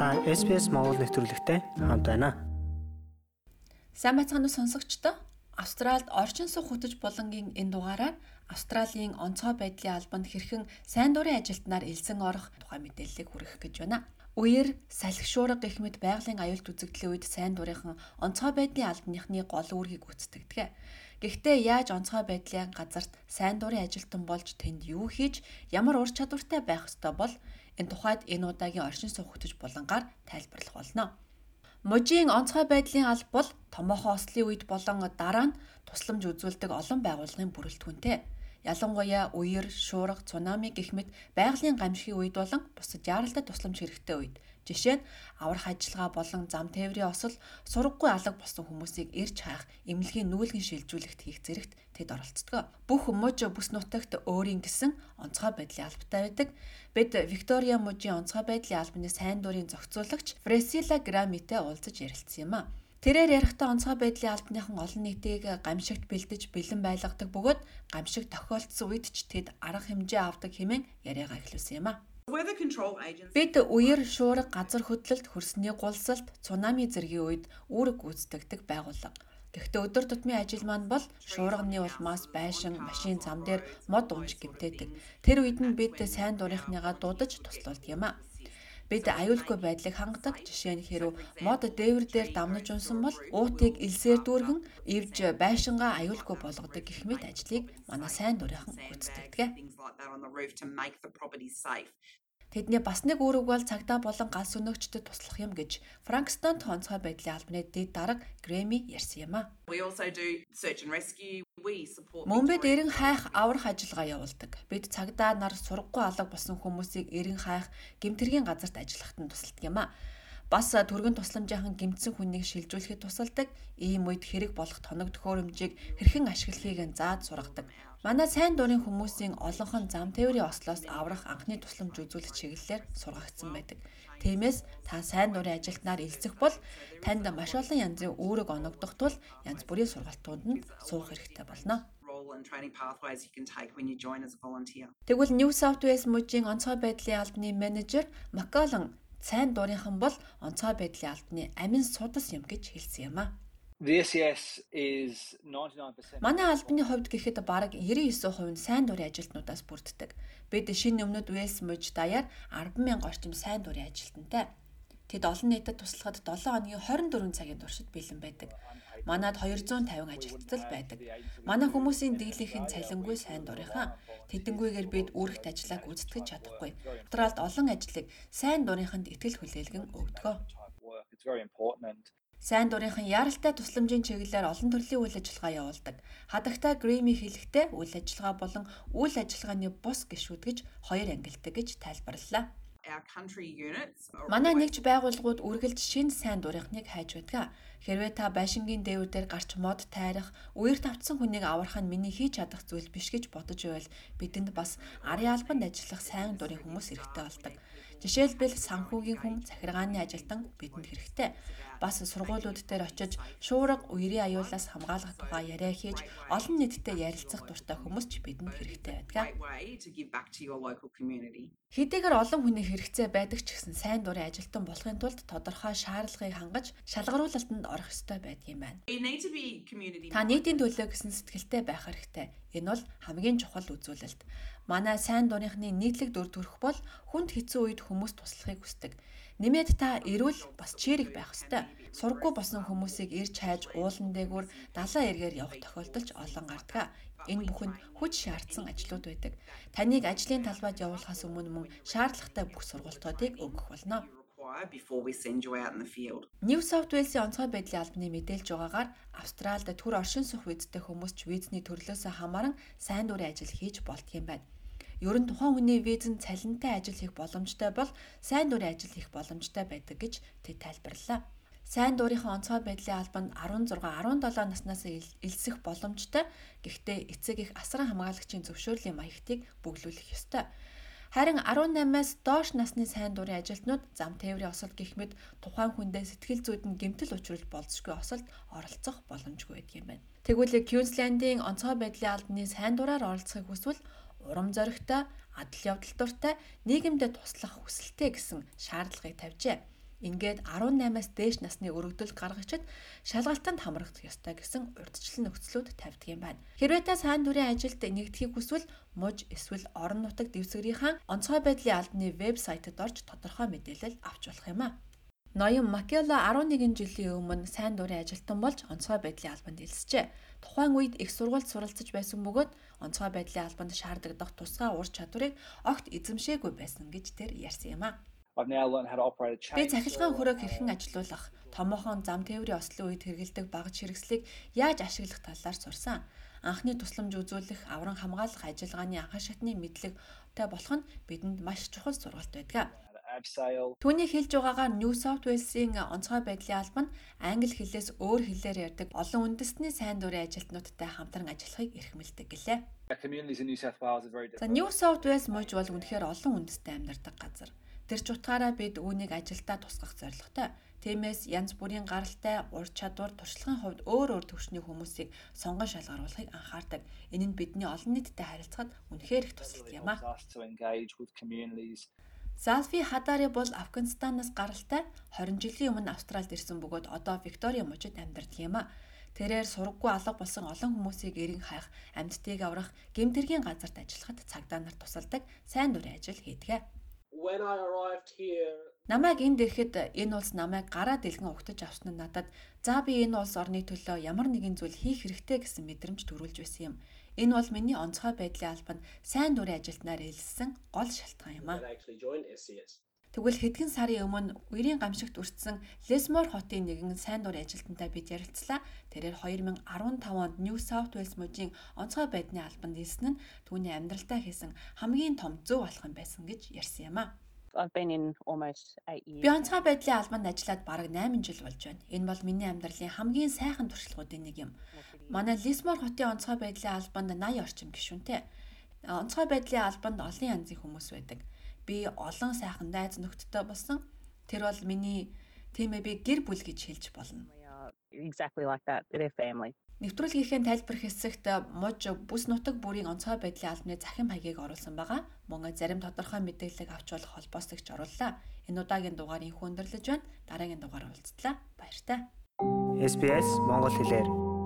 Та SPS Монгол нэвтрүүлэгтэй хамт байна. Сайн байцгаана уу сонсогчдоо? Австралид орчин суух хөтөж болонгийн энэ дугаараар Австралийн онцгой байдлын албанд хэрхэн сайн дурын ажилтнаар элсэн орох тухай мэдээллийг хүргэх гэж байна. Үер салхишуурга гэх мэт байгалийн аюулт үзэгдлийн үед сайн дурынхан онцгой байдлын албаныхны гол үүргийг гүйцэтгэдэг. Гэхдээ яаж онцгой байдлын газарт сайн дурын ажилтан болж тэнд юу хийж ямар ур чадвартай байх ёстой бол Энэ тухайд энэ удаагийн оршин хөтөж булангаар тайлбарлах болно. Мужийн онцгой байдлын алба бол томоохон ослын үед болон дараа нь тусламж үзүүлдэг олон байгууллагын бүрэлдэхүүнтэй. Ялангуяа үер, шуурга, цунами гэх мэт байгалийн гамшигын үед болон бусад яаралтай тусламж хэрэгтэй үед Жишээ нь аврах ажиллагаа болон зам тээврийн осол сургаггүй алга болсон хүмүүсийг ирж хаах, эмнэлгийн нүүлгэн шилжүүлэгт хийх зэрэгт тэд оролцдог. Бүх мужи бүс нутагт өөрийн гэсэн онцгой байдлын албатай байдаг. Бид Виктория мужийн онцгой байдлын албаны сайн дурын зохицуулагч Фресила Грамитэй уулзаж ярилцсан юм а. Тэрээр ярихдаа онцгой байдлын албаныхан олон нийтийг гамшигт бэлдэж бэлэн байлгадаг бөгөөд гамшиг тохиолдсон үед ч тэд арга хэмжээ авдаг хэмээн яриагаа эхлүүлсэн юм а. Бид үер шуурга газар хөдлөлт хөрсний гулсалт цунами зэргийн үед үүрэг гүйцэтгэдэг байгууллага. Гэхдээ өдөр тутмын ажил маань бол шуурганы улмаас байшин, машин зам дээр мод унж гэмтээдэг. Тэр үед нь бид сайн дурынхныгаа дуудаж туслуулдаг юм а. Бид аюулгүй байдлыг хангадаг. Жишээ нь хэрв мод дээвэр дээр дамнаж унсан бол уутыг элсээр дүүргэн эвж байшингаа аюулгүй болгодог гэх мэт ажлыг манай сайн дурынхан гүйцэтгэдэг. Тэдний бас нэг үүрэг бол цагдаа болон галс өнөөгчдөд туслах юм гэж Франкстон тооцоо байдлын албаны дэд дарга Грэми ярьсан юм а. Мөнбэд эрен хайх аврах ажиллагаа явуулдаг. Бид цагдаа нар сургахгүй алга болсон хүмүүсийг эрен хайх гэмтэргийн газарт ажиллахад нь тусалдаг юм а. Бас түргэн тусламжийнхан гэмтсэн хүнийг шилжүүлэхэд тусалдаг. Ийм үед хэрэг болох тоног төхөөрөмжийг хэрхэн ашиглахыг зааж сургадаг. Манай сайн дурын хүмүүсийн олонх нь зам тээврийн ослоос аврах анхны тусламж үзүүлэх чиглэлээр сургагдсан байдаг. Тиймээс та сайн дурын ажилтнаар элцэх бол танд маш олон янзын үүрэг оногдох тул янз бүрийн сургалтууданд суух хэрэгтэй болно. Тэгвэл New South Wales мужийн онцгой байдлын албаны менежер Макколон сайн дурынхан бол онцгой байдлын албаны амин судас юм гэж хэлсэн юм а. Манай албаны хувьд гэхэд бараг 99% нь сайн дурын ажилтнуудаас бүрддэг. Бид шинэ өмнөд Вэлс мужи даяар 100000 орчим сайн дурын ажилтнтай. Тэд олон нийтэд туслахад 7 хоногийн 24 цагийн туршид бэлэн байдаг. Манад 250 ажилтнал байдаг. Манай хүмүүсийн дийлийнх нь цалингүй сайн дурынхан. Тэдэнгүйгээр бид үүрэгт ажиллааг гүйцэтгэж чадахгүй. Австралид олон ажлыг сайн дурынханд итгэл хүлээлгэн өгдөг. Сайн дурынхан яаралтай тусламжийн чиглэлээр олон төрлийн үйл ажиллагаа явуулдаг. Хадагтай Грэми хэлэхдээ үйл ажиллагаа болон үйл ажиллагааны бус гишүүд гэж хоёр ангилдаг гэж тайлбарллаа. Манай нэгж байгууллагууд үргэлж шинэ сайн дурынхныг хайж байдаг. Хэрвээ та байшингийн дээвэр дээр гарч мод тайрах, үерт автсан хүнийг аврах нь миний хийж чадах зүйл биш гэж бодож байвал бидэнд бас арын албанд ажиллах сайн дурын хүмүүс хэрэгтэй болдог. Жишээлбэл санхүүгийн хүн, захиргааны ажилтан бидэнд хэрэгтэй. Бас сургуулиуд дээр очиж шуурга үерийн аюулаас хамгаалах тухай яриа хийж олон нийтэд ярилцах дуртай хүмүүс ч бидэнд хэрэгтэй байдаг. Хэдийгээр олон хүний хэрэгцээ байдаг ч гэсэн сайн дурын ажилтан болохын тулд тодорхой шаардлагыг хангаж шалгаруулалтанд орох ёстой байдаг юм байна. Та нийтийн төлөө гэсэн сэтгэлтэй байх хэрэгтэй. Энэ бол хамгийн чухал үзүүлэлт. Манай сайн дурынхны нийтлэг дүр төрх бол хүнд хэцүү үед хүмүүс туслахыг хүсдэг. Нэмээд та эрүүл бас чирэг байх ёстой. Сурггүй болсон хүмүүсийг ирж хайж уулан дээгүүр далаа эргээр явах тохиолдол ч олон гардаг. Энэ бүхэнд хүч шаардсан ажлууд байдаг. Таныг ажлын талбайд явуулахаас өмнө мөн шаардлагатай бүх сургалтуудыг өгөх болно before we send you out in the field. New South Wales-ийн онцгой байдлын албаны мэдээлж байгаагаар Австралид төр оршин суух визтэй хүмүүс ч визний төрлөөсөө хамааран сайн дурын ажил хийж болдго юм байна. Ер нь тухайн хүний визэн цалинтай ажил хийх боломжтой бол сайн дурын ажил хийх боломжтой байдаг гэж тэд тайлбарллаа. Сайн дуурийнхаа онцгой байдлын албанд 16 17 наснаас элсэх боломжтой. Гэхдээ эцэг их асран хамгаалагчийн зөвшөөрлийн маягтыг бүглүүлэх ёстой. Харин 18-аас доош насны сайн дурын ажилтнууд зам тээврийн осол гэх мэт тухайн хүндээ сэтгэл зүйд нь гэмтэл учруулж болзошгүй осолд оролцох боломжгүй байдаг юм байна. Тэгвэл Квинслендийн онцгой байдлын албаны сайн дураар оролцохыг хүсвэл урам зоригтой, адал явдал дуртай, нийгэмдээ туслах хүсэлтэй гэсэн шаардлагыг тавьжээ. Ингээд 18-аас дээш насны өргөдөл гаргагчид шалгалтанд хамрагдах ёстой гэсэн урьдчилан нөхцлүүд тавьдаг юм байна. Хэрвээ та сайн дүрийн ажилд нэгдэхийг хүсвэл муж эсвэл орон нутаг дэвсгэрийнхаа онцгой байдлын албаны вебсайтад орж тодорхой мэдээлэл авч болох юм а. Ноён Макела 11 жилийн өмнө сайн дурын ажилтан болж онцгой байдлын албанд элсжээ. Тухайн үед их сургуульд суралцж байсан бөгөөд онцгой байдлын албанд шаардлагадах тусгай ур чадварыг огт эзэмшээгүй байсан гэж тэр ярьсан юм а. Би цахилгаан хөрөөг хэрхэн ажилуулах, томоохон зам тээврийн ослын үед хэрэгэлдэг багж хэрэгслийг яаж ашиглах талаар сурсан. Анхны тусламж үзүүлэх, авран хамгаалах ажиллагааны анхан шатны мэдлэгтэй болох нь бидэнд маш чухал сургалт байдаг. Түүний хэлж байгаагаар New South Wales-ийн онцгой байдлын албан англи хэлээс өөр хэлээр ярьдаг олон үндэстний сайн дурын ажилтнуудтай хамтран ажиллахыг эрхэмлдэг гэлээ. За New South Wales мужи бол үнэхээр олон үндэстэй амьдардаг газар. Тэр ч утгаараа бид үүнийг ажилдаа тусгах зорилготой. Тиймээс янз бүрийн гаралтай, ур чадвар, туршлагын хувьд өөр өөр төвшний хүмүүсийг сонгон шалгаруулахыг анхаардаг. Энэ нь бидний олон нийттэй харилцахад үнэхээр их тусалдаг юм аа. Залфи Хадари бол Афганистанаас гаралтай 20 жилийн өмнө Австралид ирсэн бөгөөд одоо Виктория мужид амьдардаг юм а. Тэрээр сургаггүй алга болсон олон хүмүүсийг эрен хайх, амьдтыг аврах, гэмтэргийн газарт ажиллахад цагдаа нар тусалдаг сайн дурын ажил хийдэг. Намайг энд ирэхэд энэ улс намайг гараа дэлгэн угтаж авсан нь надад за би энэ улс орны төлөө ямар нэгэн зүйл хийх хэрэгтэй гэсэн мэдрэмж төрүүлж байсан юм. Энэ бол миний онцгой байдлын албанд сайн дурын ажилтнаар илссэн гол шалтгаан юм аа. Тэгвэл хэдхэн сарын өмнө үерийн гамшигт өртсөн Лесмор хотын нэгэн сайн дурын ажилтнтай бид ярилцлаа. Тэрээр 2015 онд New South Wales мужийн онцгой байдлын албанд илсэн нь түүний амьдралтаа хийсэн хамгийн том зөв алхам байсан гэж ярьсан юм а. I've been in almost 8 years. Би онцгой байдлын албанд ажиллаад бараг 8 жил болж байна. Энэ бол миний амьдралын хамгийн сайхан туршлагуудын нэг юм. Манай Лисмор хотын онцгой байдлын албанд 80 орчим гишүүнтэй. Онцгой байдлын албанд олон янзын хүмүүс байдаг би олон сайхан найз нөхдөдтэй болсон. Тэр бол миний тиймээ би гэр бүл гэж хэлж болно. Exactly like that. They're family. Нэвтрүүлгийнхээ тайлбар хэсэгт муж бүс нутаг бүрийн онцгой байдлын албаны захин хаягийг оруулсан байгаа. Мөн зарим тодорхой мэдээлэл авч болох холбоос төгч орууллаа. Энэ удаагийн дугаар инх өндөрлөж байна. Дараагийн дугаар уулзтлаа. Баяртай. SBS Монгол хэлээр